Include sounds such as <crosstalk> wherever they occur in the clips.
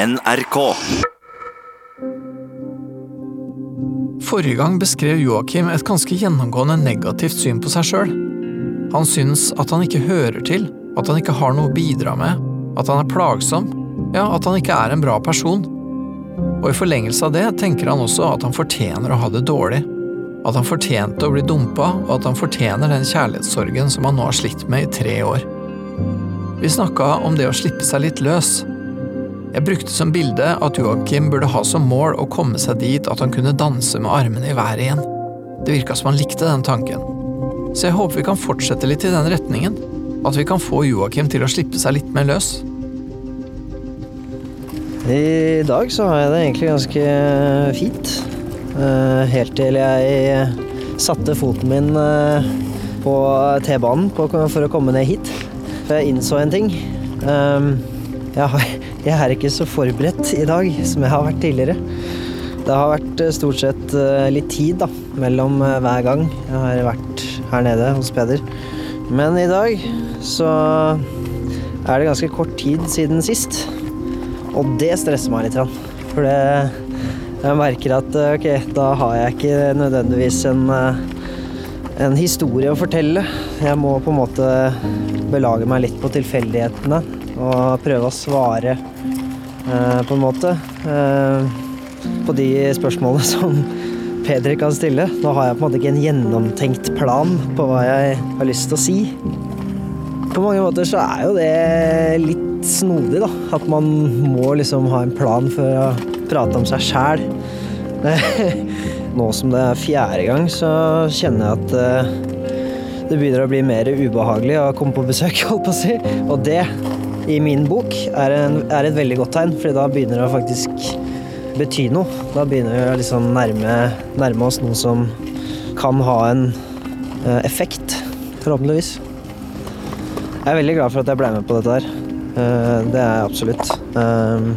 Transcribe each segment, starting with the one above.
NRK. Forrige gang beskrev Joakim et ganske gjennomgående negativt syn på seg sjøl. Han syns at han ikke hører til, at han ikke har noe å bidra med, at han er plagsom, ja, at han ikke er en bra person. Og i forlengelse av det tenker han også at han fortjener å ha det dårlig. At han fortjente å bli dumpa, og at han fortjener den kjærlighetssorgen som han nå har slitt med i tre år. Vi snakka om det å slippe seg litt løs. Jeg brukte som bilde at Joakim burde ha som mål å komme seg dit at han kunne danse med armene i været igjen. Det virka som han likte den tanken. Så jeg håper vi kan fortsette litt i den retningen. At vi kan få Joakim til å slippe seg litt mer løs. I dag så har jeg det egentlig ganske fint. Eh, Helt til jeg satte foten min eh, på T-banen for å komme ned hit. For jeg innså en ting. Jeg, har, jeg er ikke så forberedt i dag som jeg har vært tidligere. Det har vært eh, stort sett eh, litt tid da, mellom eh, hver gang jeg har vært her nede hos Peder. Men i dag så er det ganske kort tid siden sist. Og det stresser meg litt. For det, jeg merker at ok, da har jeg ikke nødvendigvis en, en historie å fortelle. Jeg må på en måte belage meg litt på tilfeldighetene og prøve å svare eh, på en måte eh, på de spørsmålene <laughs> som Peder kan stille. Nå har jeg på en måte ikke en gjennomtenkt plan på hva jeg har lyst til å si. På mange måter så er jo det litt snodig, da. At man må liksom ha en plan for å prate om seg sjæl. <laughs> Nå som det er fjerde gang, så kjenner jeg at eh, det begynner å bli mer ubehagelig å komme på besøk, <laughs> holdt på å si. Og det, i min bok, er, en, er et veldig godt tegn, for da begynner det å faktisk bety noe. Da begynner vi å liksom nærme, nærme oss noe som kan ha en eh, effekt, forhåpentligvis. Jeg er veldig glad for at jeg ble med på dette her. Eh, Det er jeg absolutt. Eh,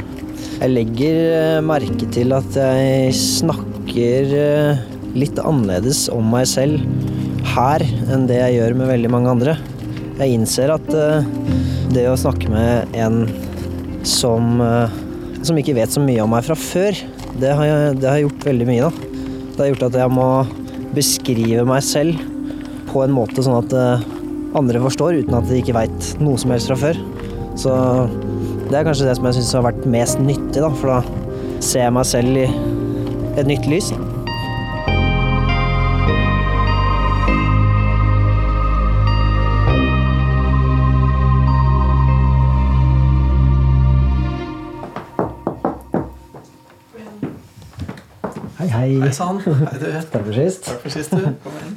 Jeg legger eh, merke til at jeg snakker eh, litt annerledes om meg selv her enn det jeg gjør med veldig mange andre. Jeg innser at eh, det å snakke med en som, eh, som ikke vet så mye om meg fra før, det har, jeg, det har gjort veldig mye, da. Det har gjort at jeg må beskrive meg selv på en måte sånn at eh, andre forstår, uten at de ikke veit noe som helst fra før. Så det er kanskje det som jeg syns har vært mest nyttig, da, for da ser jeg meg selv i et nytt lys. Hei, hei. Sann. Hei, du. <laughs> Takk for sist. Takk for sist, du. Kom inn.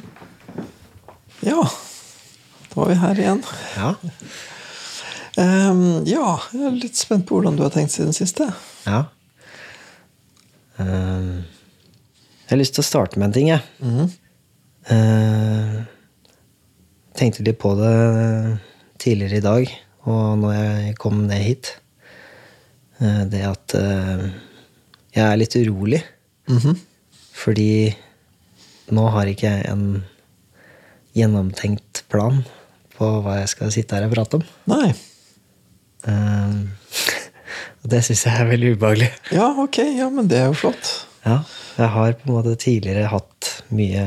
Ja, da var vi her igjen. Ja. Um, ja, jeg er litt spent på hvordan du har tenkt siden siste. ja. Um, jeg har lyst til å starte med en ting, jeg. Mhm. uh, tenkte litt på det tidligere i dag, og når jeg kom ned hit. Uh, det at uh, jeg er litt urolig. Mhm. Fordi nå har ikke jeg en gjennomtenkt plan på hva jeg skal sitte her og prate om. Nei. <laughs> Og det syns jeg er veldig ubehagelig. Ja, ok, ja, men det er jo flott. Ja, jeg har på en måte tidligere hatt mye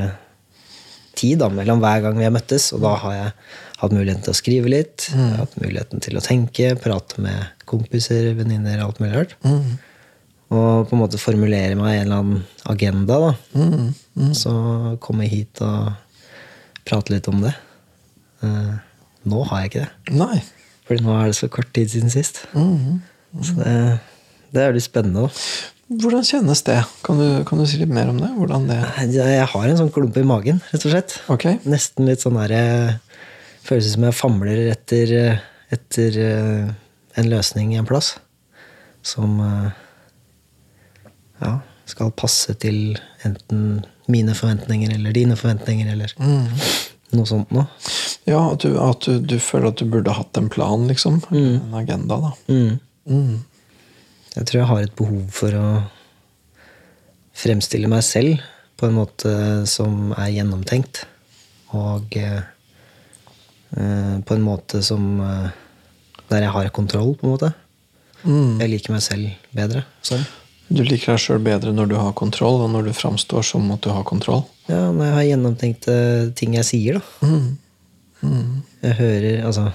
tid da, mellom hver gang vi har møttes, og da har jeg hatt muligheten til å skrive litt, har hatt muligheten til å tenke, prate med kompiser, venninner, alt mulig rart. Mhm. Og på en måte formulere meg en eller annen agenda, da. Mhm. Så komme hit og prate litt om det. Eh, nå har jeg ikke det. Nei. Fordi nå er det så kort tid siden sist. Mm, Så det, det er litt spennende, da. Hvordan kjennes det? Kan du, kan du si litt mer om det? Hvordan det Jeg har en sånn klump i magen, rett og slett. Okay. Nesten litt sånn der eh, Føles som jeg famler etter, eh, etter eh, en løsning i en plass. Som ja, skal passe til enten mine forventninger eller dine forventninger, eller noe sånt noe. Ja, at, du, at du, du føler at du burde hatt en plan, liksom. En agenda, da. Mm. Mm. Jeg tror jeg har et behov for å fremstille meg selv på en måte som er gjennomtenkt. Og eh, på en måte som eh, Der jeg har kontroll, på en måte. Jeg liker meg selv bedre sånn. Du liker deg sjøl bedre når du har kontroll, og når du framstår som at du har kontroll. Ja, når jeg har gjennomtenkte ting jeg sier, da. Jeg hører Altså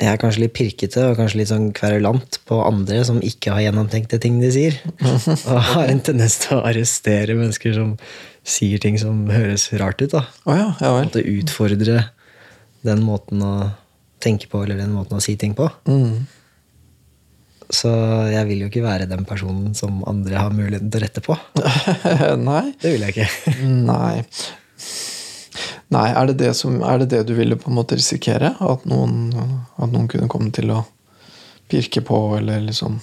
Jeg er kanskje litt pirkete og kanskje litt sånn kverulant på andre som ikke har gjennomtenkte ting de sier. <laughs> Og har en tendens til å arrestere mennesker som sier ting som høres rart ut. da Å ja, ja vel. Måtte utfordre den måten å tenke på eller den måten å si ting på. Mm. Så jeg vil jo ikke være den personen som andre har muligheten til å rette på. <laughs> Nei. Det vil jeg ikke. <laughs> Nei. Nei, er det det, som, er det det du ville på en måte risikere? At noen, at noen kunne komme til å pirke på, eller liksom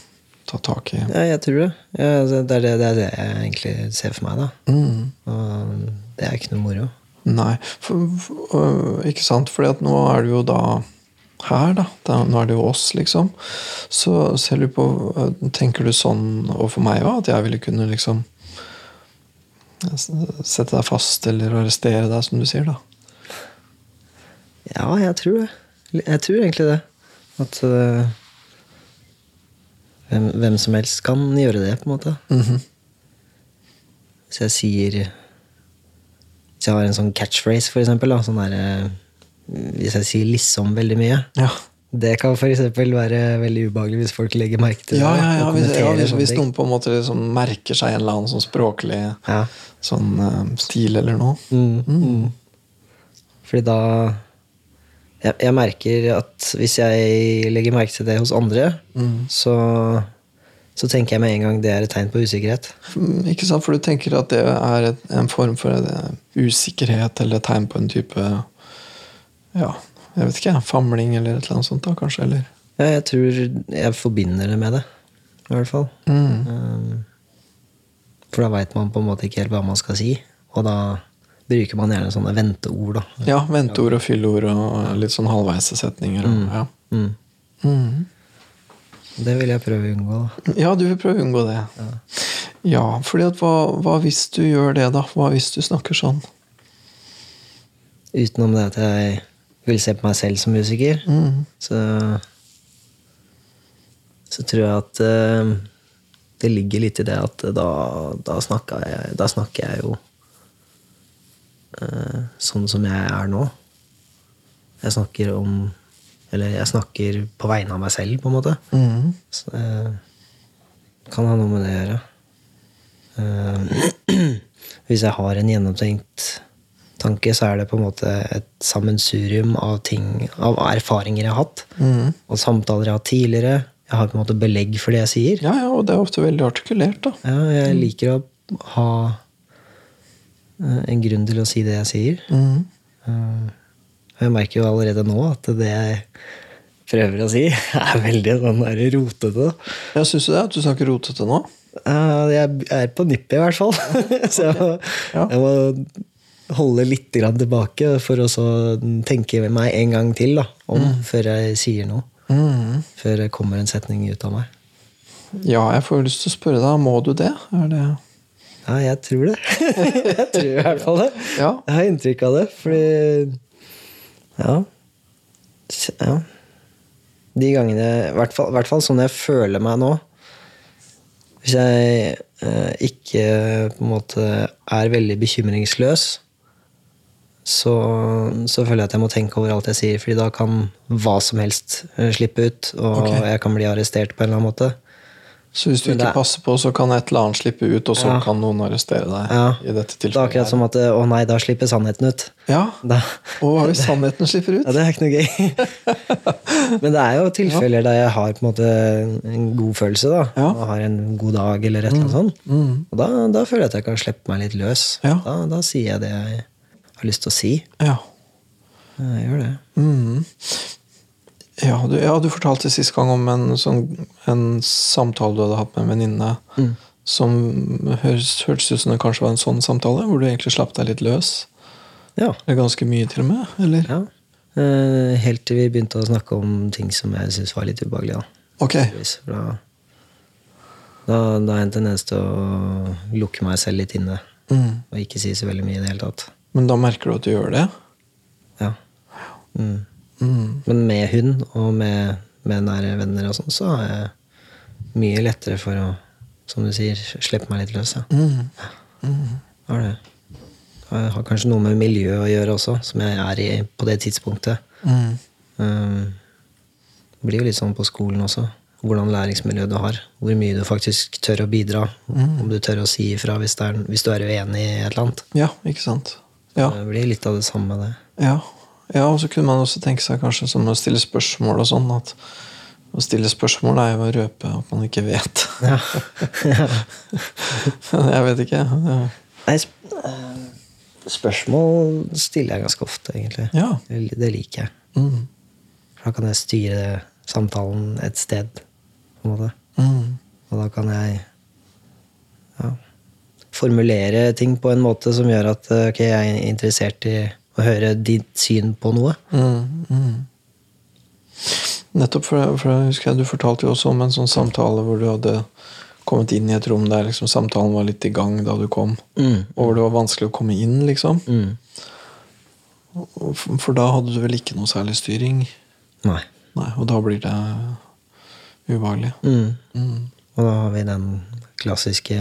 ta tak i Ja, jeg tror det. Ja, altså, det, er det, det er det jeg egentlig ser for meg. da mm. Og det er ikke noe moro. Nei, for, for, øh, ikke sant? Fordi at nå er du jo da her, da. nå er det jo oss, liksom. Så ser du på øh, Tenker du sånn overfor meg òg? At jeg ville kunne liksom sette deg fast eller arrestere deg, som du sier, da? Ja, jeg tror det. Jeg tror egentlig det. At uh, hvem, hvem som helst kan gjøre det, på en måte. Mhm. Hvis jeg sier Hvis jeg har en sånn catchphrase, for eksempel. Da, sånn der, øh, hvis jeg sier 'liksom' veldig mye. Ja. Det kan eksempel være veldig ubehagelig hvis folk legger merke til det. Ja, ja, ja, hvis, ja hvis, hvis noen på en måte liksom merker seg en eller annen sånn språklig Ja. sånn uh, stil eller noe. Mm, mm. Fordi da jeg, jeg merker at hvis jeg legger merke til det hos andre, Mm. så, så tenker jeg med en gang det er et tegn på usikkerhet. Mm, Ikke sant, For du tenker at det er en form for eh, usikkerhet eller et tegn på en type Ja, jeg vet ikke. Famling eller et eller annet sånt, da, kanskje? Eller? Ja, jeg tror jeg forbinder det med det, i hvert fall. Mm. Um, for da veit man på en måte ikke helt hva man skal si, og da bruker man gjerne sånne venteord. da. Ja, venteord og fylleord og litt sånn halvveise setninger. Og, ja. Mm. Mm. Det vil jeg prøve å unngå. da. ja, du vil prøve å unngå det. Ja, fordi at hva, hva hvis du gjør det, da? Hva hvis du snakker sånn? Utenom det at jeg vil se på meg selv som musiker, Mm. så så tror jeg at uh, det ligger litt i det at da, da, snakker, jeg, da snakker jeg jo uh, sånn som jeg er nå. Jeg snakker om Eller jeg snakker på vegne av meg selv, på en måte. Mm. Så det kan ha noe med det å gjøre. Eh, <clears throat> hvis jeg har en gjennomtenkt tanke, så er det på en måte et sammensurium av ting, av erfaringer jeg har hatt. Mm. Og samtaler jeg har hatt tidligere. Jeg har på en måte belegg for det jeg sier. Ja, ja, og det er ofte veldig artikulert, da. Ja, jeg liker å ha eh, en grunn til å si det jeg sier. Mm. Eh, jeg merker jo allerede nå at det jeg prøver å si, <laughs> er veldig sånn der rotete. Jeg Syns du det? At du snakker rotete nå? Eh, Jeg er på nippet, i hvert fall. <laughs> Så jeg må, Ja. jeg må holde litt tilbake for å så tenke meg en gang til da, om før jeg sier noe. Mm. Før det kommer en setning ut av meg. Ja, jeg får lyst til å spørre deg, må du det? Er det Ja, jeg tror det. <laughs> jeg tror i hvert fall det. Ja. Jeg har inntrykk av det, fordi Ja. Ja. De gangene I hvert hvert fall sånn jeg føler meg nå. Hvis jeg eh, ikke på en måte er veldig bekymringsløs, så, så føler jeg at jeg må tenke over alt jeg sier, fordi da kan hva som helst eh, slippe ut, og okay. jeg kan bli arrestert på en eller annen måte. Så hvis du ikke er- passer på, så kan et eller annet slippe ut, og så Ja. kan noen arrestere deg? Ja. i dette tilfellet. Det er akkurat som at eh, å nei, da slipper sannheten ut. Ja, Da, Og hva hvis sannheten slipper ut? Ja, det er ikke noe gøy. <laughs> Men det er jo tilfeller der jeg har på en måte en god følelse. da Ja. Og har en god dag eller et eller annet sånt. Mm. Og da, da føler jeg at jeg kan slippe meg litt løs. Ja. Da, da sier jeg det jeg har lyst til å si. Ja. Jeg gjør det. Mm. Ja, du, ja, du fortalte sist gang om en, sånn, en samtale du hadde hatt med en venninne. Mm. Som høres, hørtes ut som det kanskje var en sånn samtale, hvor du egentlig slapp deg litt løs. Ja. Ganske mye, til og med? Eller? ja. Eh, Helt til vi begynte å snakke om ting som jeg syntes var litt ubehagelig. Da. Okay. Da, da, da er jeg en tendens til å lukke meg selv litt inne. Mm. Og ikke si så veldig mye i det hele tatt. Men da merker du at du gjør det? Ja. Mm. Mm. Men med hund og med med nære venner og sånn, så er jeg mye lettere for å, som du sier, slippe meg litt løs. Ja. Har det. Det har kanskje noe med miljøet å gjøre også, som jeg er i på det tidspunktet. Mm. Um, det blir jo litt sånn på skolen også. Hvordan læringsmiljø du har. Hvor mye du faktisk tør å bidra. Om du tør å si ifra hvis, det hvis du er uenig i et eller annet. Ja, ikke sant. Ja. Det blir litt av det samme, det. Ja. ja, og så kunne man også tenke seg kanskje som å stille spørsmål og sånn, at å stille spørsmål er jo å røpe at man ikke vet. Ja. <laughs> jeg vet ikke. Ja. Nei, eh, spørsmål stiller jeg ganske ofte, egentlig. Ja. Det, liker jeg. Mm. Da kan jeg styre samtalen et sted, på en måte. Mm. Og da kan jeg formulere ting på en måte som gjør at eh, ok, jeg er interessert i å høre ditt syn på noe. Mm, mm. Nettopp, for, for jeg husker jeg du fortalte jo også om en sånn samtale hvor du hadde kommet inn i et rom der liksom samtalen var litt i gang da du kom, Mm. og hvor det var vanskelig å komme inn, liksom. Mm. For, for da hadde du vel ikke noe særlig styring? Nei. Nei, og da blir det ubehagelig. Mm. Mm. Og da har vi den klassiske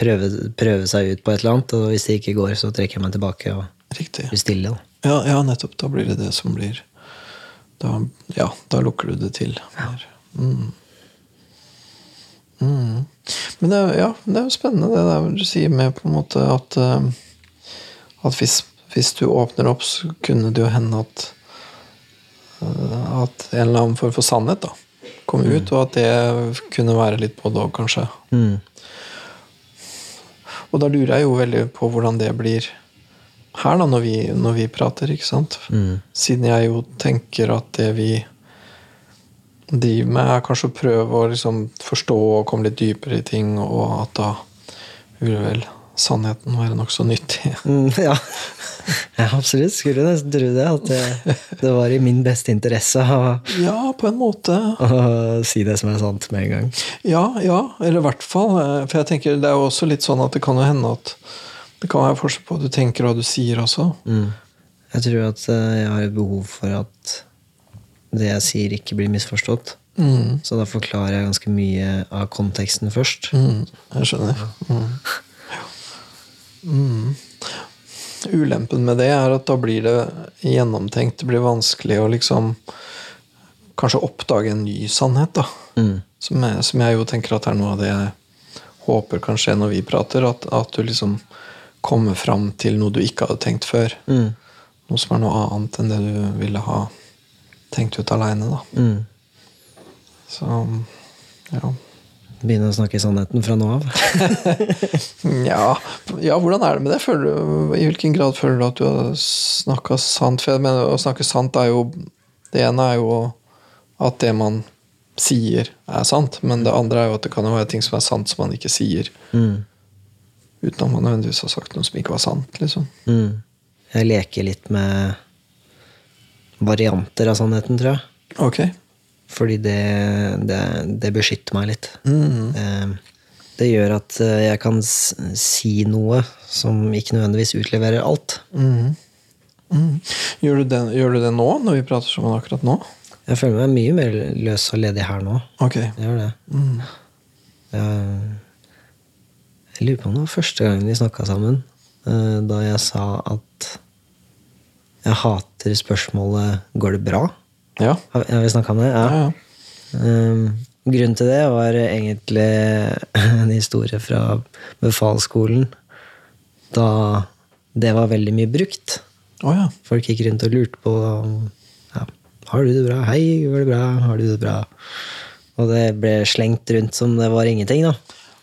prøve, prøve seg ut på et eller annet, og hvis det ikke går, så trekker jeg meg tilbake og Riktig. blir stille. Ja, ja, nettopp. Da blir det det som blir da, Ja, da lukker du det til. Ja. Mm. Mm. Men det, ja, det er jo spennende det der du sier med på en måte at, eh, at hvis, hvis du åpner opp, så kunne det jo hende at eh, at en eller annen form for sannhet da kom ut, og at det kunne være litt både og, kanskje. Mm. Og da lurer jeg jo veldig på hvordan det blir her, da, når vi, når vi prater, ikke sant? Mm. Siden jeg jo tenker at det vi driver med, er kanskje å prøve å liksom forstå og komme litt dypere i ting, og at da vil vel sannheten være nokså nyttig. <laughs> Mm, ja. ja, absolutt. Skulle nesten tro det. At det, det var i min beste interesse å, Ja, på en måte. å si det som er sant med en gang. Ja, ja, eller i hvert fall. eh, For jeg tenker det er jo også litt sånn at det kan jo hende at det kan være forskjell på hva du tenker og hva du sier også. Mm. Jeg tror at eh, jeg har et behov for at det jeg sier, ikke blir misforstått. Mm. Så da forklarer jeg ganske mye av konteksten først. Mm, jeg skjønner. Mm. Mm. Ulempen med det er at da blir det gjennomtenkt. Det blir vanskelig å liksom kanskje oppdage en ny sannhet. da. Mm. Som jeg, som jeg jo tenker at er noe av det jeg håper kan skje når vi prater. At, at du liksom kommer fram til noe du ikke hadde tenkt før. Mm. Noe som er noe annet enn det du ville ha tenkt ut aleine. da. Mm. Så ja. Begynne å snakke sannheten fra nå av. <laughs> Ja, ja, hvordan er det med det? Du, I hvilken grad føler du at du har snakka sant? For jeg mener, Å snakke sant er jo Det ene er jo at det man sier, er sant. Men det andre er jo at det kan være ting som er sant som man ikke sier. Mm. Uten at man nødvendigvis har sagt noe som ikke var sant. liksom. Mm. Jeg leker litt med varianter av sannheten, tror jeg. Ok. Fordi det, det, det beskytter meg litt. Mm. Eh, Det gjør at eh, jeg kan si noe som ikke nødvendigvis utleverer alt. Mm. Mm. Gjør, du det, gjør du det nå, når vi prater sammen akkurat nå? Jeg føler meg mye mer løs og ledig her nå. Ok. Jeg gjør det. Mm. Jeg, jeg lurer på om det var første gangen vi snakka sammen, eh, da jeg sa at jeg hater spørsmålet 'går det bra'? Ja. Har har vi snakka om det? Ja, ja. Um, grunnen til det var egentlig <laughs> en historie fra befalsskolen. Da det var veldig mye brukt. Oh, ja. Folk gikk rundt og lurte på ja, Har du det bra? Hei, går det bra? Har du det bra? Og det ble slengt rundt som det var ingenting. da.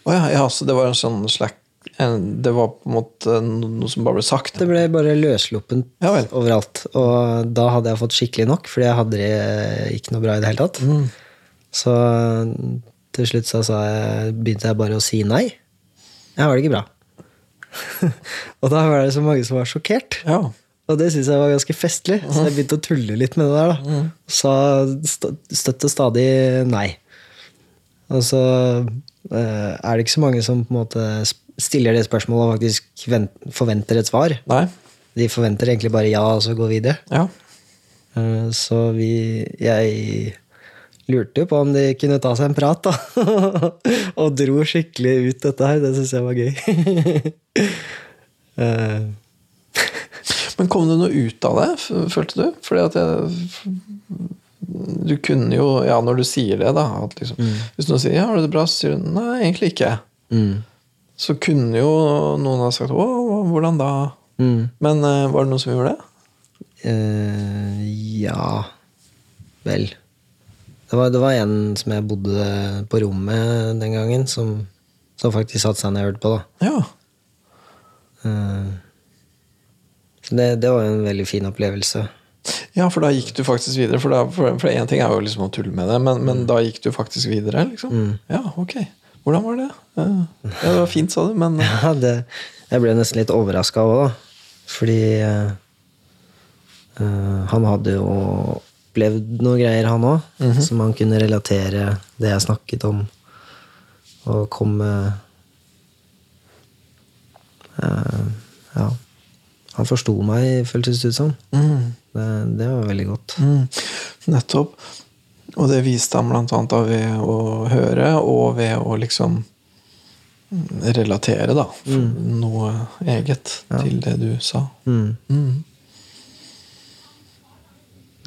Oh, ja, ja, så det var en sånn slack Det var på en måte noe som bare ble sagt? Det ble bare løssluppent Ja overalt. Og da hadde jeg fått skikkelig nok, fordi jeg hadde det ikke noe bra i det hele tatt. Mm. Så til slutt så sa jeg, begynte jeg bare å si nei. Jeg har det ikke bra. <laughs> og da var det så mange som var sjokkert. Ja. Og det syntes jeg var ganske festlig, så jeg begynte å tulle litt med det der. da. Sa st- støtt og stadig nei. Og så eh, er det ikke så mange som på en måte sp- stiller det spørsmålet og faktisk forventer et svar. Nei? De forventer egentlig bare ja, og så gå videre. Ja. Eh, Så vi Jeg lurte jo på om de kunne ta seg en prat, da. <laughs> og dro skikkelig ut dette her. Det syns jeg var gøy. <laughs> Eh, Men kom det noe ut av det, følte du? Fordi at jeg Du kunne jo, ja, når du sier det, da at liksom, Hvis noen sier 'ja, har du det bra', så sier du 'nei, egentlig ikke'. mm, Så kunne jo noen ha sagt 'å, hvordan da'? mm. Men uh, var det noen som gjorde det? Uh, ja Vel. Det var, det var en som jeg bodde på rom med den gangen, som, som faktisk satte seg ned og hørte på. da. Ja. Uh, så det, det var jo en veldig fin opplevelse. Ja, for da gikk du faktisk videre. For, da, for, for en ting er jo liksom å tulle med det, men, men da gikk du faktisk videre, liksom? Ja, ok. Hvordan var det? Ja, det var fint, sa du, men <laughs> Ja, det, jeg ble nesten litt overraska òg, da. Fordi eh, han hadde jo opplevd noen greier, han òg, som han kunne relatere det jeg snakket om, og kom med eh, Ja. Han forsto meg, føltes det ut som. mm, Det, det var veldig godt. mm, Nettopp. Og det viste han annet da ved å høre, og ved å liksom relatere, da. Noe eget til det du sa. Mm. Mm.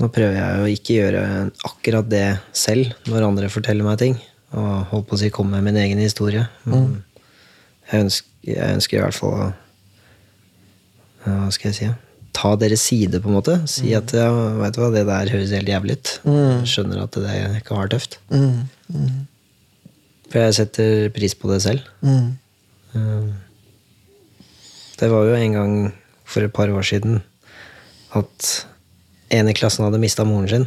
Nå prøver jeg å ikke gjøre akkurat det selv når andre forteller meg ting. Og holdt på å si komme med min egen historie. Men jeg, ønsker, jeg ønsker i hvert fall å Hva skal jeg si? Ta deres side, på en måte. Si at ja, vet du hva, det der høres helt jævlig ut. Jeg Skjønner at det kan være tøft. Mm. Mm. For jeg setter pris på det selv. Mm. Eh, Det var jo en gang for et par år siden at en i klassen hadde mista moren sin.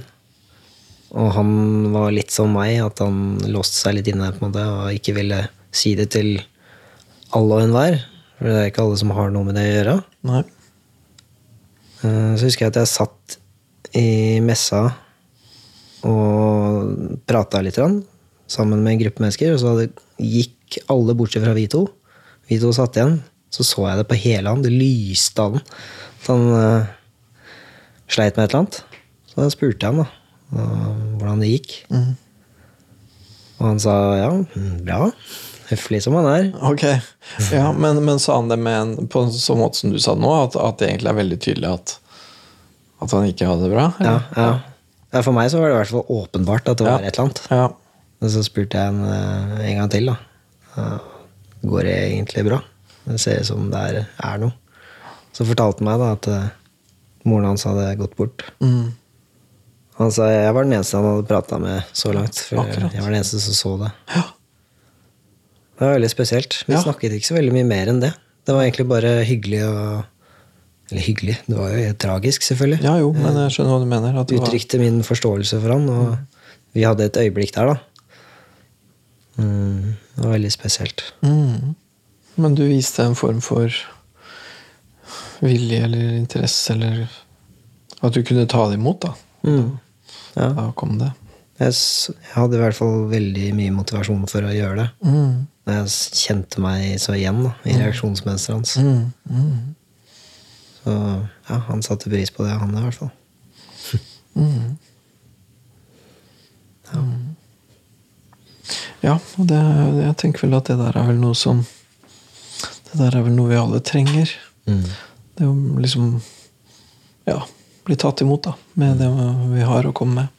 Og han var litt som meg, at han låste seg litt inne på en måte, og ikke ville si det til alle og enhver. For det er ikke alle som har noe med det å gjøre. Nei. Eh, Så husker jeg at jeg satt i messa og prata litt sammen med en gruppe mennesker, og så gikk alle bortsett fra vi to. Vi to satt igjen. Så så jeg det på hele han. Det lyste av den. Så han uh, sleit med et eller annet. Så da spurte jeg han da, hvordan det gikk. Mm. Og han sa ja, mm, bra. Høflig som han er. Ok. Ja, men, men sa han det med en, på en sånn måte som du sa nå, at, at det egentlig er veldig tydelig at, at han ikke hadde det bra? Ja, ja. ja, For meg så var det i hvert fall åpenbart at det var et eller annet. Ja. Og så spurte jeg en, eh, en gang til, da. Går det egentlig bra? Det ser ut som det er, er noe. Så fortalte han meg da at eh, moren hans hadde gått bort. Mm. Han sa jeg var den eneste han hadde prata med så langt. For Akkurat. jeg var den eneste som så det. Ja. Det var veldig spesielt. Vi Ja. snakket ikke så veldig mye mer enn det. Det var egentlig bare hyggelig og Eller hyggelig, det var jo tragisk, selvfølgelig. ja, jo, men jeg skjønner hva du mener. At Uttrykte min forståelse for han, og vi hadde et øyeblikk der, da. Mm, det var veldig spesielt. mm. Men du viste en form for vilje eller interesse, eller at du kunne ta det imot, da. Mm. Ja. Da kom det. Jeg hadde i hvert fall veldig mye motivasjon for å gjøre det. Mm. Når jeg kjente meg så igjen da, i reaksjonsmønsteret hans. Mm. Mm. Så ja, han satte pris på det, han i hvert fall. <laughs> Mm. Ja, og det, jeg tenker vel at det der er vel noe som Det der er vel noe vi alle trenger. Mm. Det å liksom Ja, bli tatt imot da med det vi har å komme med.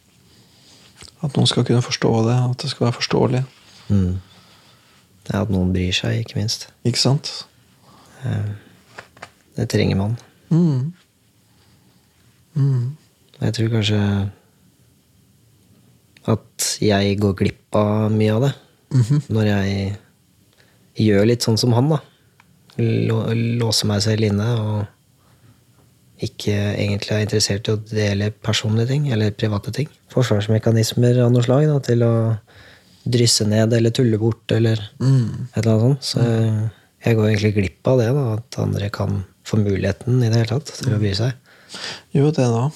At noen skal kunne forstå det, at det skal være forståelig. Mm. Det er at noen bryr seg, ikke minst. Ikke sant? Det trenger man. Mm. Mm. Jeg tror kanskje at jeg går glipp av mye av det. Mhm. Når jeg gjør litt sånn som han, da. Låser meg selv inne og ikke egentlig er interessert i å dele personlige ting eller private ting. Forsvarsmekanismer av noe slag da, til å drysse ned eller tulle bort eller Mm. et eller annet sånt. Så jeg, jeg går egentlig glipp av det, da, at andre kan få muligheten i det hele tatt til å bry seg. Jo, det da.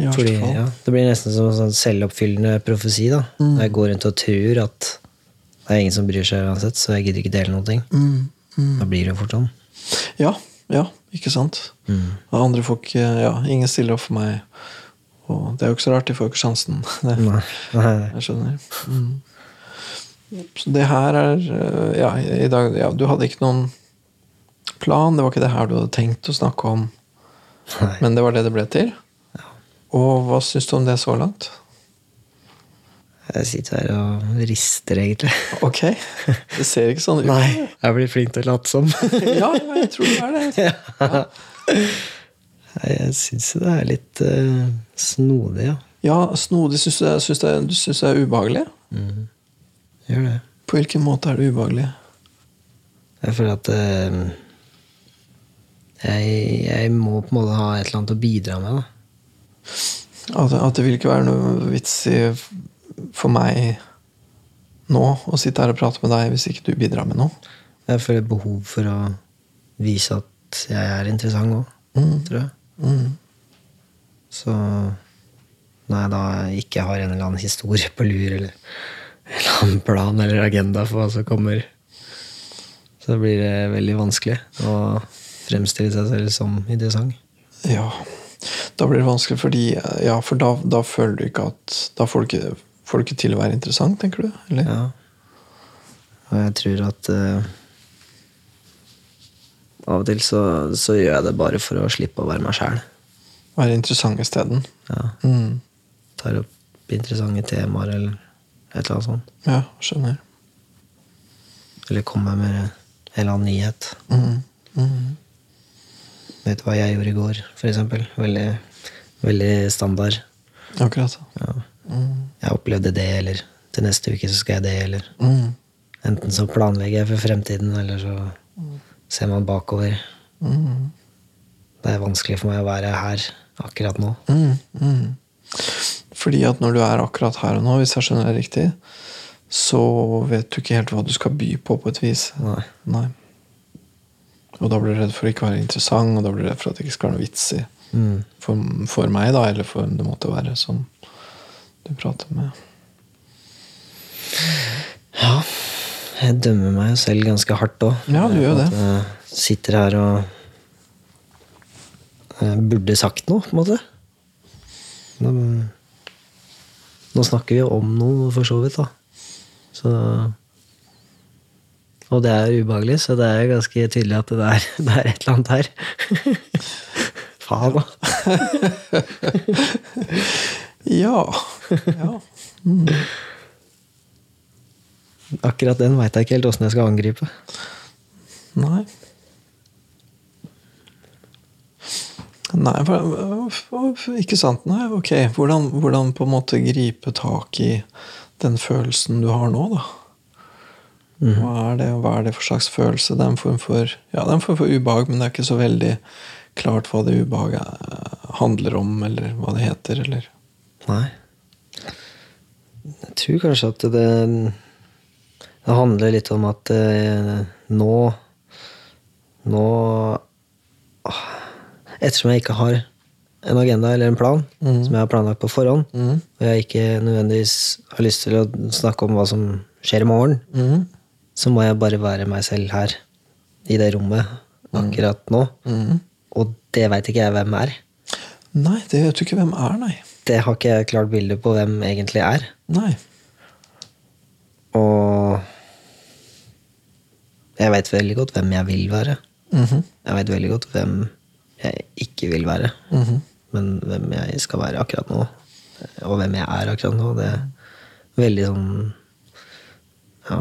Fordi, ja, det blir nesten som en sånn selvoppfyllende profesi. da. Når jeg går rundt og tror at det er ingen som bryr seg uansett, så jeg gidder ikke dele noen ting. Mm. Mm. Da blir det fort sånn. Ja, ja, ikke sant? Mm. Og andre folk ja, Ingen stiller opp for meg Og det er jo ikke så rart, de får jo ikke sjansen. <laughs> Nei. Nei. jeg skjønner. Mm. Så det her er eh, Ja, i dag ja, Du hadde ikke noen plan, det var ikke det her du hadde tenkt å snakke om, Nei. men det var det det ble til? Og hva syns du om det så langt? Jeg sitter her og rister, egentlig. Ok, det ser ikke sånn ut. Nei, jeg blir flink til å late som. <laughs> Ja, ja, jeg tror det er det. Nei, Jeg syns det er litt uh, snodig, ja. Ja, snodig syns du, det- du er ubehagelig? Gjør det. På hvilken måte er det ubehagelig? Jeg føler at eh, jeg, jeg må på en måte ha et eller annet å bidra med, da. At, at det vil ikke være noe vits i for meg nå å sitte her og prate med deg hvis ikke du bidrar med noe. Jeg føler behov for å vise at jeg er interessant òg, Mm. tror jeg. Mm. Så når jeg da ikke har en eller annen historie på lur, eller en eller annen plan eller agenda for hva som kommer, så blir det veldig vanskelig å fremstille seg selv som interessant. Ja. Da blir det vanskelig, fordi Ja, for da, da føler du ikke at Da får du ikke, får du ikke til å være interessant, tenker du? Eller? Ja. Og jeg tror at uh, av og til så, så gjør jeg det bare for å slippe å være meg sjæl. Være interessant isteden. Ja. Mm. Tar opp interessante temaer eller et eller annet sånt. Ja, skjønner. Eller komme med en eller annen nyhet. Mm. Mm. Vet du hva jeg gjorde i går, for eksempel? Veldig, veldig standard. Akkurat. Ja. Mm. Jeg opplevde det, eller til neste uke så skal jeg det, eller Mm. Enten så planlegger jeg for fremtiden, eller så ser man bakover. Mm. Det er vanskelig for meg å være her akkurat nå. Mm. Fordi at når du er akkurat her og nå, hvis jeg skjønner det riktig, så vet du ikke helt hva du skal by på, på et vis. Nei. Nei. Og da blir du redd for å ikke være interessant, og da blir du redd for at det ikke skal være noe vits i. Mm. For, for meg, da, eller for det måtte være som du prater med. Ja. Jeg dømmer meg jo selv ganske hardt òg. Ja, du gjør det. Jeg sitter her og jeg burde sagt noe, på en måte. Nå, snakker vi om noe, for så vidt, da. Så Og det er ubehagelig, så det er ganske tydelig at det er, <laughs> det er et eller annet her. <laughs> Faen, da. <laughs> Ja. ja. Akkurat den veit jeg ikke helt åssen jeg skal angripe. Nei. Nei, ikke sant. Nei, ok. Hvordan, hvordan på en måte gripe tak i den følelsen du har nå, da? Hva er det, hva er det for slags følelse? Det er en form for, ja, det er en form for ubehag, men det er ikke så veldig klart hva det ubehaget eh, handler om, eller hva det heter, eller Nei. Jeg tror kanskje at det Det handler litt om at eh, nå Nå ah, Ettersom jeg ikke har en agenda eller en plan som jeg har planlagt på forhånd, mm. og jeg ikke nødvendigvis har lyst til å snakke om hva som skjer i morgen, mm. så må jeg bare være meg selv her i det rommet akkurat nå. Mhm. Og det veit ikke jeg hvem er. Nei, det vet du ikke hvem er, nei. Det har ikke jeg klart bilde på hvem egentlig er. Nei. Og jeg veit veldig godt hvem jeg vil være. -hmm. Jeg veit veldig godt hvem jeg ikke vil være. Mhm. Men hvem jeg skal være akkurat nå, og hvem jeg er akkurat nå, det er veldig sånn ja,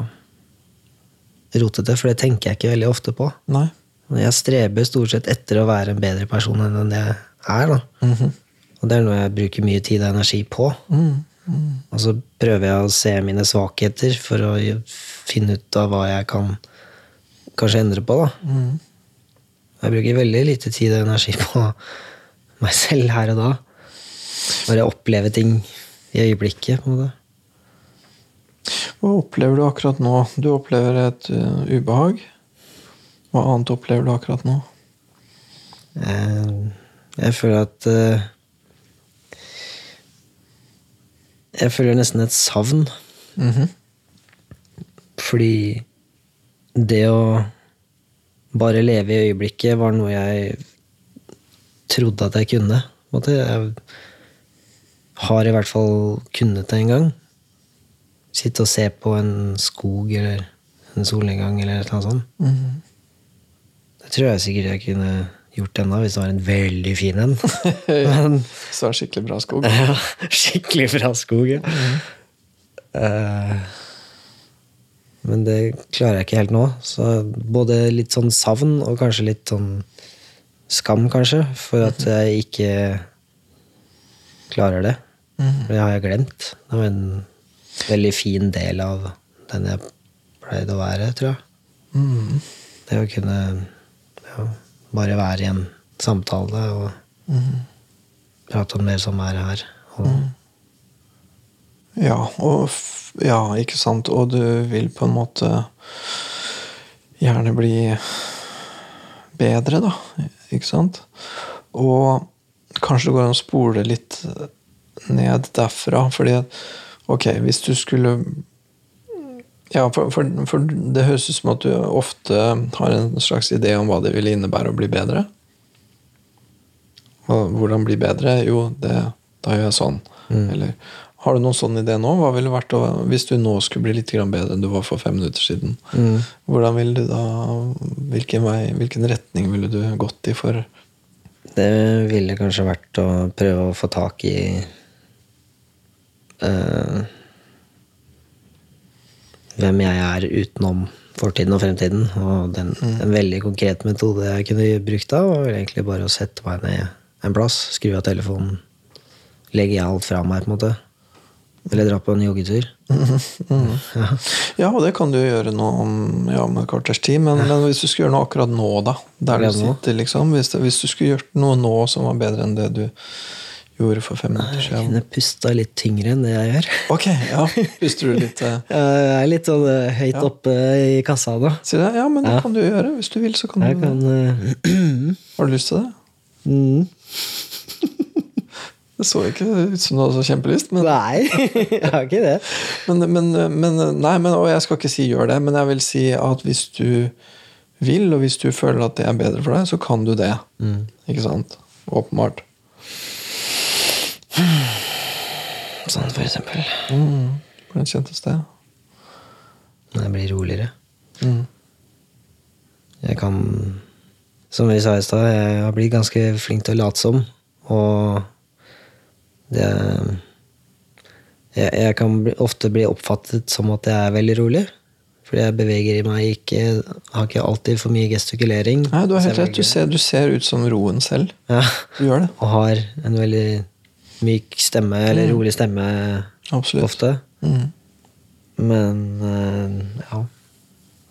rotete. For det tenker jeg ikke veldig ofte på. Nei. Jeg streber stort sett etter å være en bedre person enn den jeg er. da. Mhm. Og det er noe jeg bruker mye tid og energi på. Mm. Mhm. Og så prøver jeg å se mine svakheter for å finne ut av hva jeg kan kanskje endre på. da. Mhm. Jeg bruker veldig lite tid og energi på meg selv her og da. Bare oppleve ting i øyeblikket. på en måte. Hva opplever du akkurat nå? Du opplever et uh, ubehag. Hva annet opplever du akkurat nå? Jeg, jeg føler at uh, Jeg føler nesten et savn. Mhm. Fordi det å bare leve i øyeblikket var noe jeg trodde at jeg kunne. Jeg, har i hvert fall kunnet det en gang. Sitte og se på en skog eller en solnedgang eller annet sånt. Mhm. Det tror jeg sikkert jeg kunne gjort ennå hvis det var en veldig fin en. <laughs> Men Så er skikkelig bra skog. <laughs> ja, skikkelig bra skog. Ja. Eh, men det klarer jeg ikke helt nå. Så både litt sånn savn og kanskje litt sånn skam, kanskje, for at jeg ikke klarer det. Mhm. For det har jeg glemt. Det var en veldig fin del av den jeg pleide å være, tror jeg. Mhm. Det å kunne ja, bare være i en samtale og Mhm. prate om det som er her. Og, Ja, og ja, ikke sant. Og du vil på en måte gjerne bli bedre, da. Ikke sant? Og kanskje det går an å spole litt ned derfra, fordi Ok, hvis du skulle Ja, for, for, for det høres ut som at du ofte har en slags idé om hva det ville innebære å bli bedre. Og hvordan bli bedre? Jo, det, da gjør jeg sånn. Eller har du noen sånn idé nå? Hva ville vært Hvis du nå skulle bli litt bedre enn du var for fem minutter siden, hvordan ville du da hvilken, vei, hvilken retning ville du gått i for Det ville kanskje vært å prøve å få tak i eh, Hvem jeg er utenom fortiden og fremtiden. Og den, en veldig konkret metode jeg kunne brukt da, var egentlig bare å sette meg ned en plass, skru av telefonen, legge alt fra meg, på en måte. Eller dra på en joggetur. Ja. <laughs> Ja, og det kan du gjøre nå om, ja, et kvarters tid, men, men hvis du skulle gjøre noe akkurat nå, da Der du sitter, liksom hvis, det, hvis du skulle gjort noe nå som var bedre enn det du gjorde for fem minutter siden Jeg kunne pusta litt tyngre enn det jeg gjør. Ok, ja. Puster du litt uh... <laughs> Jeg er litt sånn uh, høyt Ja. oppe i kassa nå. Ja, men det kan du gjøre. Hvis du vil, så kan Jeg du kan uh... <clears throat> Har du lyst til det? mm. Det så ikke ut som du hadde så kjempelyst, men, Nei, <laughs> jeg har ikke det. men, men, men Nei, men, og jeg skal ikke si gjør det, men jeg vil si at hvis du vil, og hvis du føler at det er bedre for deg, så kan du det. Ikke sant? Åpenbart. Sånn for eksempel. Mm. kjentes det? Når jeg blir roligere. Mm. Jeg kan Som vi sa i stad, jeg har blitt ganske flink til å late som. Og det Jeg, jeg kan bli, ofte bli oppfattet som at jeg er veldig rolig. Fordi jeg beveger i meg ikke Har ikke alltid for mye gestikulering. Nei, du har helt rett. Du ser, du ser ut som roen selv. Ja, Du gjør det. og har en veldig myk stemme, eller rolig stemme Absolutt. ofte. Mm. Men eh, ja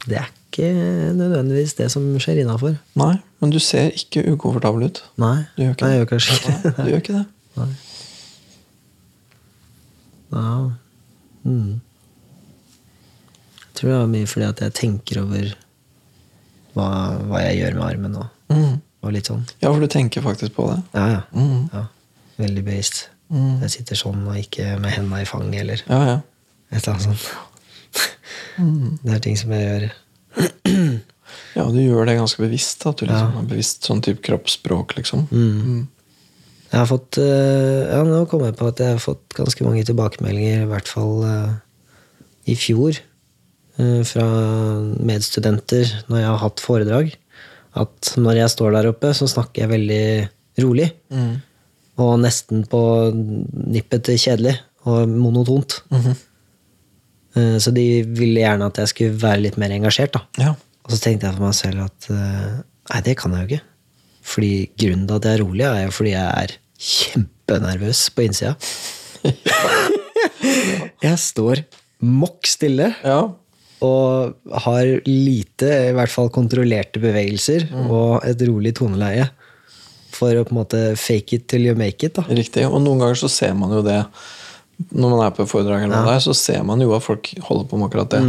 Det er ikke nødvendigvis det som skjer innafor. Nei, men du ser ikke ukomfortabel ut. Nei, Du gjør ikke Nei, jeg gjør kanskje ikke Nei, du gjør ikke det. Nei. Ja. Mm. Jeg tror det var mye fordi at jeg tenker over hva, hva jeg gjør med armen nå. Mm. og litt sånn. Ja, for du tenker faktisk på det. Ja, ja. Mm. ja. Veldig bevisst. Mm. Jeg sitter sånn og ikke med hendene i fanget eller Ja, ja. et eller annet sånt. <laughs> Mm. Det er ting som jeg gjør. Ja, du gjør det ganske bevisst. At du liksom Ja. har bevisst sånn type kroppsspråk, liksom. Mm. Jeg har fått eh, Ja, nå kom jeg på at jeg har fått ganske mange tilbakemeldinger, i hvert fall eh, i fjor, eh, fra medstudenter når jeg har hatt foredrag, at når jeg står der oppe, så snakker jeg veldig rolig. Mm. Og nesten på nippet til kjedelig og monotont. Mm -hmm. Så de ville gjerne at jeg skulle være litt mer engasjert. da. Ja. Og så tenkte jeg for meg selv at nei, det kan jeg jo ikke. Fordi grunnen til at jeg er rolig, er jo fordi jeg er kjempenervøs på innsida. <laughs> jeg står mokk stille ja. og har lite, i hvert fall kontrollerte bevegelser og et rolig toneleie. For å på en måte fake it till you make it. da. Riktig. Og noen ganger så ser man jo det når man er på foredrag, eller ja. der, så ser man jo at folk holder på med akkurat det.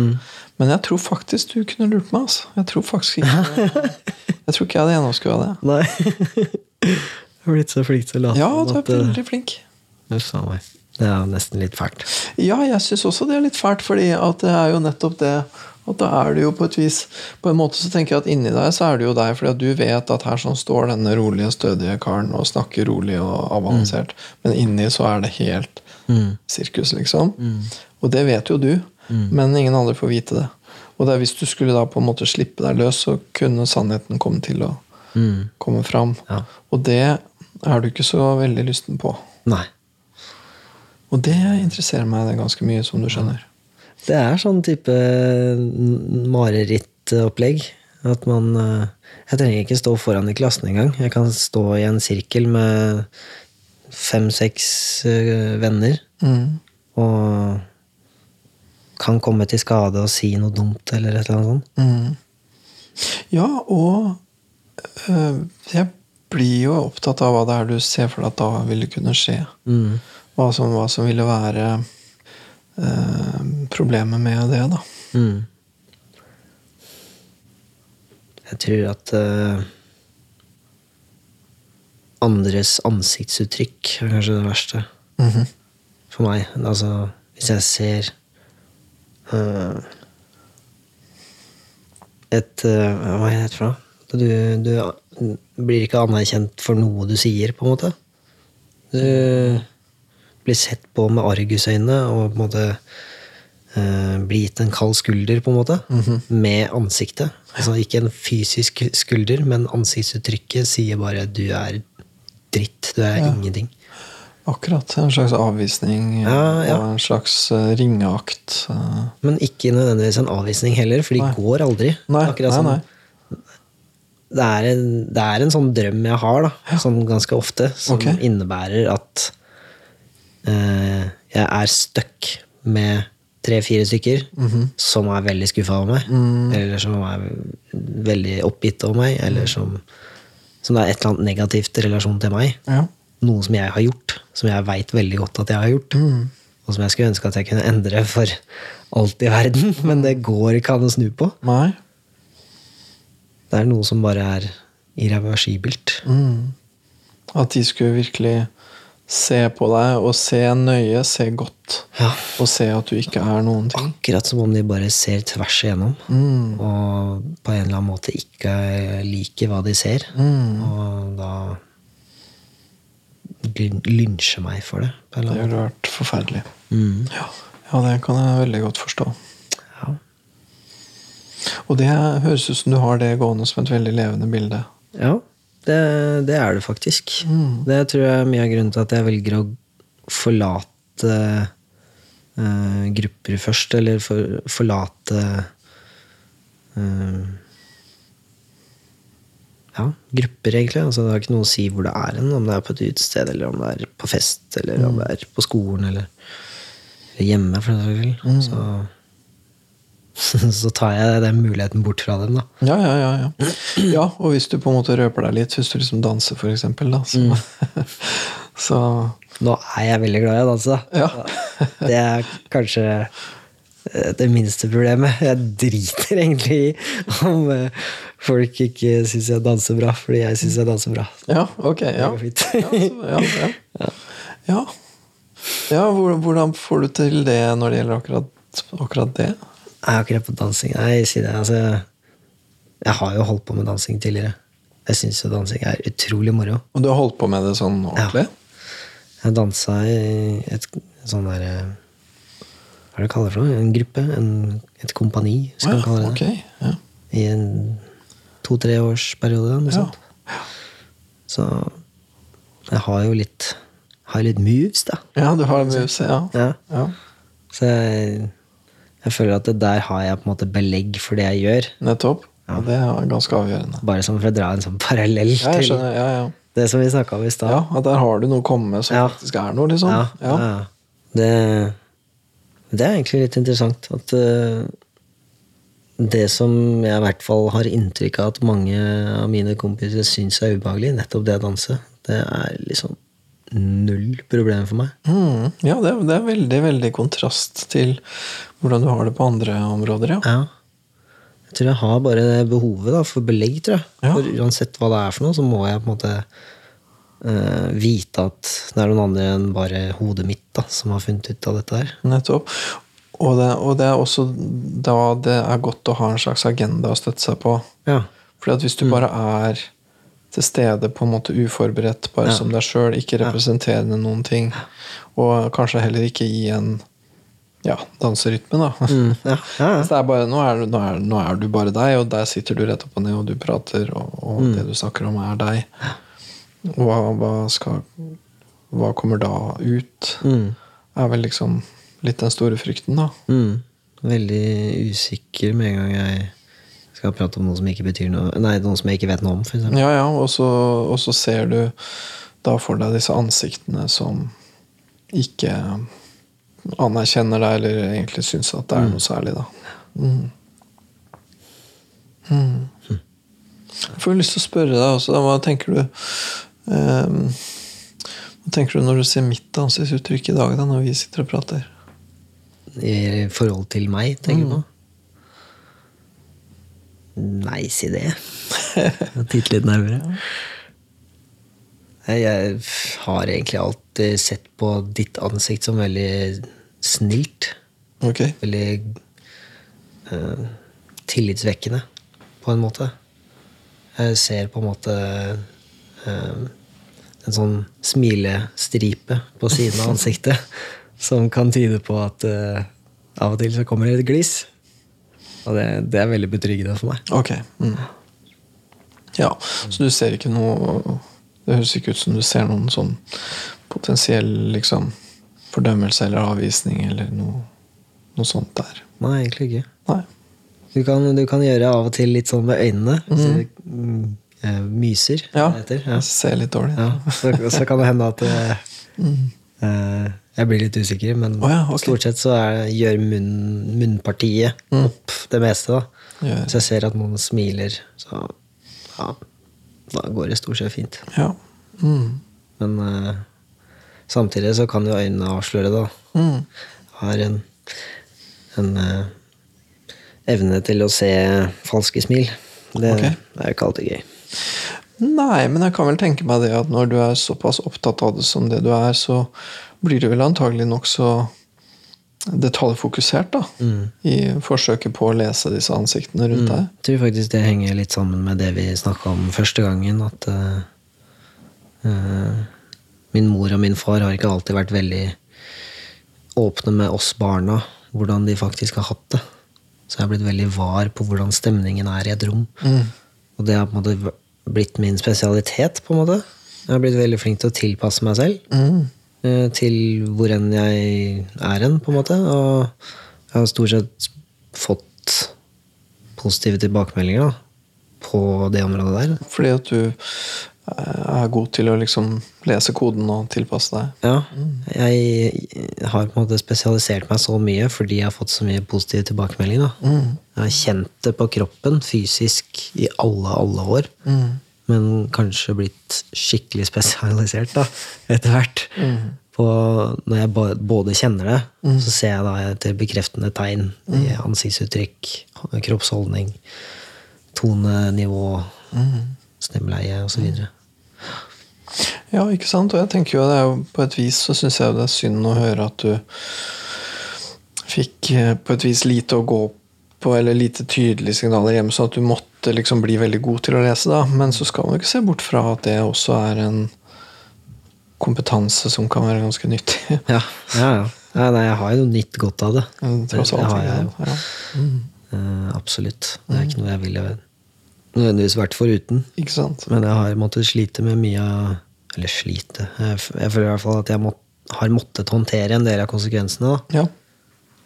Men jeg tror faktisk du kunne lurt meg. altså. Jeg tror faktisk ikke <laughs> Jeg tror ikke jeg hadde gjennomskua det. Nei. jeg har blitt så flink til å late Ja, du er eh, veldig flink. Uff a meg. Det er jo nesten litt fælt. Ja, jeg syns også det er litt fælt, fordi at det er jo nettopp det at da er du jo på et vis På en måte så tenker jeg at inni deg så er det jo deg, fordi at du vet at her sånn står denne rolige, stødige karen og snakker rolig og avbalansert, men inni så er det helt sirkus, liksom. Og det vet jo du, men ingen andre får vite det. Og det er hvis du skulle da på en måte slippe deg løs, så kunne sannheten komme til å komme fram. Ja. Og det er du ikke så veldig lysten på. Nei. Og det interesserer meg det ganske mye, som du skjønner. Det er sånn type marerittopplegg. At man eh, Jeg trenger ikke stå foran i klassen engang. Jeg kan stå i en sirkel med fem-seks eh, venner Mm. og kan komme til skade og si noe dumt eller et eller annet sånt. Mm. Ja, og øh, jeg blir jo opptatt av hva det er du ser for deg at da ville kunne skje. Mm. Hva som, hva som ville være øh, problemet med det, da. Mm. Jeg tror at øh, andres ansiktsuttrykk er kanskje det verste -hmm. for meg. Altså, hvis jeg ser et eh, Hva heter det for? Du, du blir ikke anerkjent for noe du sier, på en måte. Du blir sett på med argusøyne og på en måte eh, blir gitt en kald skulder, på en måte, med ansiktet. Altså ikke en fysisk skulder, men ansiktsuttrykket sier bare 'du er dritt', du er ingenting. Akkurat. En slags avvisning Ja, ja. og en slags øh, ringeakt. øh. Men ikke nødvendigvis en avvisning heller, for de Nei. går aldri. Nei, nei, som- Det, er en, det er en sånn drøm jeg har, da, sånn ganske ofte, som okay. innebærer at eh, jeg er stuck med tre-fire stykker Mhm. som er veldig skuffa over meg, Mm. eller som er veldig oppgitt over meg, eller som, som det er et eller annet negativt i relasjon til meg. Ja. Noe som jeg har gjort, som jeg veit veldig godt at jeg har gjort. Mm. Og som jeg skulle ønske at jeg kunne endre for alt i verden, <laughs> men det går ikke an å snu på. Nei. Det er noe som bare er irreversibelt. Mm. At de skulle virkelig se på deg, og se nøye, se godt. Ja. Og se at du ikke er noen ting. Akkurat som om de bare ser tvers igjennom. Mm. Og på en eller annen måte ikke liker hva de ser. Mm. Og da lyn- lynsjer meg for det. Det ville vært forferdelig. Mm. Ja. ja, det kan jeg veldig godt forstå. Ja. Og det høres ut som du har det gående som et veldig levende bilde. ja det, det er det faktisk. Mm. Det tror jeg er mye av grunnen til at jeg velger å forlate uh, grupper først, eller for, forlate eh, ja, grupper, egentlig. Altså, det har ikke noe å si hvor det er hen. Om det er på et utested, eller om det er på fest, eller om det er på skolen, eller, hjemme, for den saks skyld. Så, <laughs> så tar jeg den muligheten bort fra dem, da. Ja, ja, ja, ja. ja, og hvis du på en måte røper deg litt, hvis du liksom danser, for eksempel, da, så, <laughs> så Nå er jeg veldig glad i å danse. da. Ja. Det er kanskje det minste problemet. Jeg driter egentlig i om eh, folk ikke syns jeg danser bra, fordi jeg syns jeg danser bra. Ja, ok. Ja. Det. Ja, ja, <laughs> ja. ja. ja hvor- hvordan får du til det når det gjelder akkurat, akkurat det? Jeg er akkurat på dansing. Nei, si det. Altså, jeg har jo holdt på med dansing tidligere. Jeg syns jo dansing er utrolig moro. Og du har holdt på med det sånn ordentlig? Jeg dansa i et sånn der eh, Hva er det kaller det for noe? En gruppe? En, et kompani, skal man kalle det. Okay, Ja. I en to-tre års periode. Noe Ja. sånt. Så jeg har jo litt Har litt moves, da. ja, du har mus, ja. Ja. ja. Så jeg, jeg føler at det der har jeg på en måte belegg for det jeg gjør. Nettopp. Og det er ganske avgjørende. Bare som for å dra en sånn parallell Ja, til. Ja, ja. det som vi snakka om i stad. ja, at der har du noe å komme med som Ja. faktisk er noe, liksom. Ja, ja. ja. Det, det er egentlig litt interessant at eh, det som jeg i hvert fall har inntrykk av at mange av mine kompiser syns er ubehagelig, nettopp det å danse, det er liksom null problem for meg. Mm, ja, det, det er veldig, veldig kontrast til hvordan du har det på andre områder, ja. Ja. Jeg tror jeg har bare behovet da, for belegg, tror jeg. Ja. For uansett hva det er for noe, så må jeg på en måte eh, vite at det er noen andre enn bare hodet mitt da, som har funnet ut av dette her. Nettopp. Og det, og det er også da det er godt å ha en slags agenda å støtte seg på. Ja. Fordi at hvis du bare er til stede på en måte uforberedt, bare Ja. som deg sjøl, ikke representerende noen ting, og kanskje heller ikke i en ja, danserytme, da. Mm, ja. ja, ja. <laughs> Så det er bare, nå, er, nå, er, nå er du bare deg, og der sitter du rett opp og ned, og du prater, og, og Mm. det du snakker om, er deg. Hva, hva skal Hva kommer da ut? Mm. Er vel liksom litt den store frykten, da. Mm. Veldig usikker med en gang jeg skal prate om noe som ikke betyr noe Nei, noe som jeg ikke vet noe om, for. Ja, ja, og så, og så ser du da for deg disse ansiktene som ikke anerkjenner deg, eller egentlig syns at det er noe særlig, da. Mm. Mm. Jeg får lyst til å spørre deg også, hva tenker du Hva tenker du når du ser mitt ansiktsuttrykk i dag, da, når vi sitter og prater? I forhold til meg, tenker du på? Nei, si det. Titte litt nærmere. Jeg har egentlig alltid sett på ditt ansikt som veldig snilt. Okay. Veldig uh, tillitsvekkende, på en måte. Jeg ser på en måte eh, en sånn smilestripe på siden av <laughs> ansiktet som kan tyde på at uh, av og til så kommer det et gliss. Og det, det er veldig betryggende for meg. Ok. Mm. Ja, så du ser ikke noe Det høres ikke ut som du ser noen sånn potensiell liksom fordømmelse eller avvisning eller noe, noe sånt der. Nei, egentlig ikke. Nei. Du kan, du kan gjøre av og til litt sånn med øynene. Så det, mm, eh, myser, Ja, heter. Ja. ser litt dårlig. Ja, så, så kan det hende at eh, eh, jeg blir litt usikker, men oh, ja, okay. stort sett så er, gjør munn, munnpartiet opp det meste. da. Så jeg ser at noen smiler, så ja, da går det stort sett fint. Ja. Mm. Men eh, samtidig så kan jo øynene avsløre det. Mm. Har en, en eh, evne til å se falske smil. Det Ok. er jo ikke alltid gøy. Nei, men jeg kan vel tenke meg det at når du er såpass opptatt av det som det du er, så blir du vel antagelig nokså detaljfokusert, da. I forsøket på å lese disse ansiktene rundt deg. Jeg tror faktisk det henger litt sammen med det vi snakka om første gangen. At uh, min mor og min far har ikke alltid vært veldig åpne med oss barna, hvordan de faktisk har hatt det. Så jeg har blitt veldig var på hvordan stemningen er i et rom. Og det har på en måte blitt min spesialitet, på en måte. Jeg har blitt veldig flink til å tilpasse meg selv mm. til hvor enn jeg er hen, på en måte. Og jeg har stort sett fått positive tilbakemeldinger da, på det området der. Fordi at du er god til å liksom lese koden og tilpasse deg. Ja, jeg har på en måte spesialisert meg så mye fordi jeg har fått så mye positive tilbakemelding. Mm. Jeg har kjent det på kroppen fysisk i alle, alle år. Men kanskje blitt skikkelig spesialisert da, etter hvert. På, når jeg både kjenner det, så ser jeg da etter bekreftende tegn i ansiktsuttrykk, kroppsholdning, tonenivå, stemmeleie osv. Ja, ikke sant? Og jeg tenker jo det er jo på et vis så syns jeg det er synd å høre at du fikk eh, på et vis lite å gå på, eller lite tydelige signaler hjemme, så at du måtte liksom bli veldig god til å lese, da. Men så skal man jo ikke se bort fra at det også er en kompetanse som kan være ganske nyttig. <laughs> Ja, ja, ja. ja nei, jeg har jo nytt godt av det. Tross det alt. har jeg jo. Ja. Mm. Uh, absolutt. Det er ikke noe jeg ville nødvendigvis vært foruten. Ikke sant? Men jeg har måttet slite med mye av Eller slite Jeg, jeg føler i hvert fall at jeg må, har måttet håndtere en del av konsekvensene. da. Ja.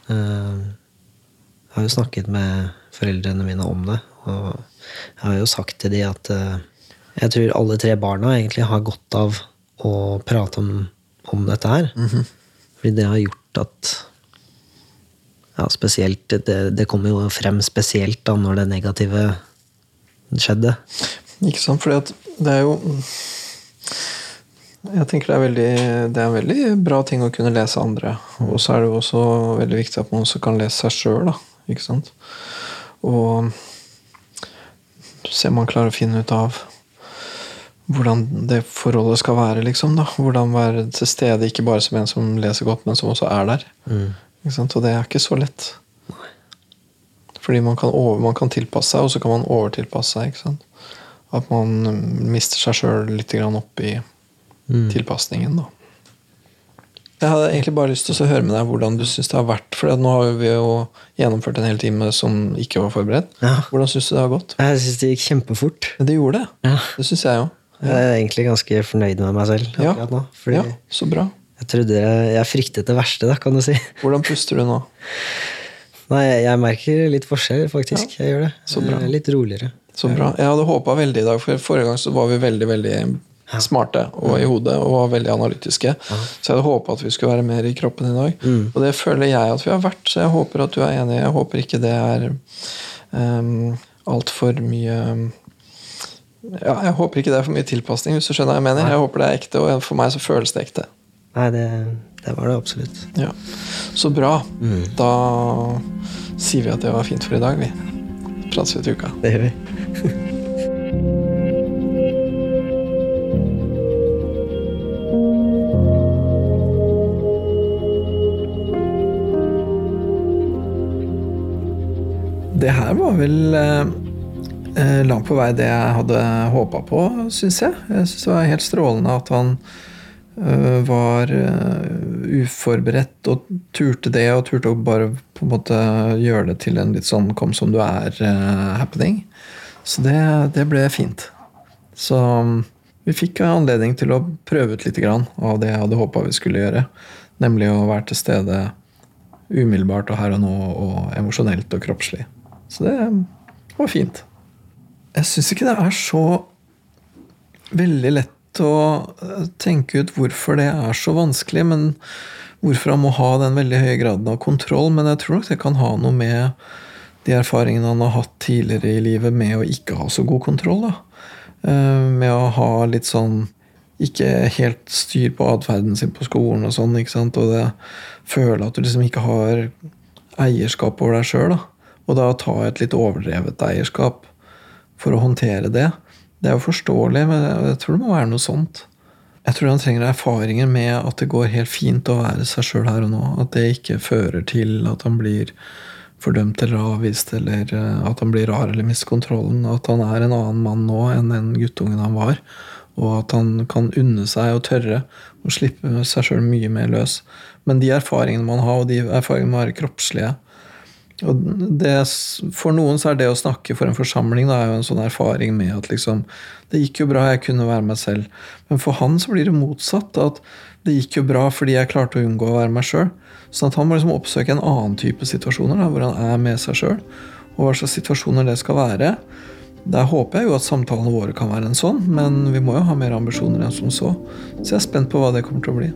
Eh, Jeg har jo snakket med foreldrene mine om det, og jeg har jo sagt til de at eh, jeg tror alle tre barna egentlig har godt av å prate om, om dette her. Fordi det har gjort at ja, spesielt, det, det kommer jo frem spesielt da når det negative skjedde. Ikke sant? for det er jo Jeg tenker det er, veldig, det er en veldig bra ting å kunne lese andre. Og så er det jo også veldig viktig at man også kan lese seg sjøl. Ikke sant? Og se om man klarer å finne ut av hvordan det forholdet skal være, liksom. da. Hvordan være til stede, ikke bare som en som leser godt, men som også er der. Ikke sant? Og det er ikke så lett. Fordi man kan, over, man kan tilpasse seg, og så kan man overtilpasse seg. ikke sant? At man mister seg sjøl litt opp i tilpasningen. da. Jeg hadde egentlig bare lyst til å høre med deg hvordan du syns det har vært. For nå har vi jo gjennomført en hel time som ikke var forberedt. Ja. Hvordan syns du det har gått? Jeg syns det gikk kjempefort. Men det gjorde det. Ja. Det syns jeg jo. Jeg er egentlig ganske fornøyd med meg selv Ja. akkurat nå. Fordi ja, så bra. jeg jeg, jeg fryktet det verste, da, kan du si. Hvordan puster du nå? Nei, jeg, merker litt forskjell, faktisk. Jeg gjør det. Så bra. Er Litt roligere. Så bra. Jeg hadde håpa veldig i dag, for forrige gang så var vi veldig veldig smarte og i hodet og var veldig analytiske. Så jeg hadde håpa at vi skulle være mer i kroppen i dag. Og det føler jeg at vi har vært, så jeg håper at du er enig. Jeg håper ikke det er um, altfor mye ja, Jeg håper ikke det er for mye tilpasning, hvis du skjønner hva jeg mener. Jeg håper det er ekte, og for meg så føles det ekte. Nei, det, det var det absolutt. Ja. Så bra. Da sier vi at det var fint for i dag, vi. Prates vi til uka. Det gjør vi. <laughs> Det her var vel eh, eh, langt på vei det jeg hadde håpa på, syns jeg. Jeg syns det var helt strålende at han var eh, uforberedt og turte det, og turte å bare på en måte gjøre det til en litt sånn 'kom som du er'-happening. Så det, det ble fint. Så mm, vi fikk anledning til å prøve ut litt grann av det jeg hadde håpa vi skulle gjøre. Nemlig å være til stede umiddelbart og her og nå, og emosjonelt og kroppslig. Så det var fint. Jeg syns ikke det er så veldig lett å eh, tenke ut hvorfor det er så vanskelig, men hvorfor han må ha den veldig høye graden av kontroll. Men jeg tror nok det kan ha noe med de erfaringene han har hatt tidligere i livet med å ikke ha så god kontroll. da. Eh, Med å ha litt sånn ikke helt styr på atferden sin på skolen og sånn. ikke sant? Og det føle at du liksom ikke har eierskap over deg sjøl. Og da ta et litt overdrevet eierskap for å håndtere det. Det er jo forståelig, men jeg tror det må være noe sånt. Jeg tror han trenger erfaringer med at det går helt fint å være seg sjøl her og nå. At det ikke fører til at han blir fordømt eller avvist, eller eh, at han blir rar eller mister kontrollen. At han er en annen mann nå enn den guttungen han var. Og at han kan unne seg og tørre å slippe seg sjøl mye mer løs. Men de erfaringene man har, og de erfaringene man har kroppslige. Og det, for noen så er det å snakke for en forsamling da, er jo en sånn erfaring med at liksom Det gikk jo bra, jeg kunne være meg selv. Men for han så blir det motsatt. At det gikk jo bra fordi jeg klarte å unngå å være meg sjøl. Sånn at han må liksom oppsøke en annen type situasjoner da, hvor han er med seg sjøl. Og hva slags situasjoner det skal være. Der håper jeg jo at samtalene våre kan være en sånn, men vi må jo ha mer ambisjoner enn som så. Så jeg er spent på hva det kommer til å bli.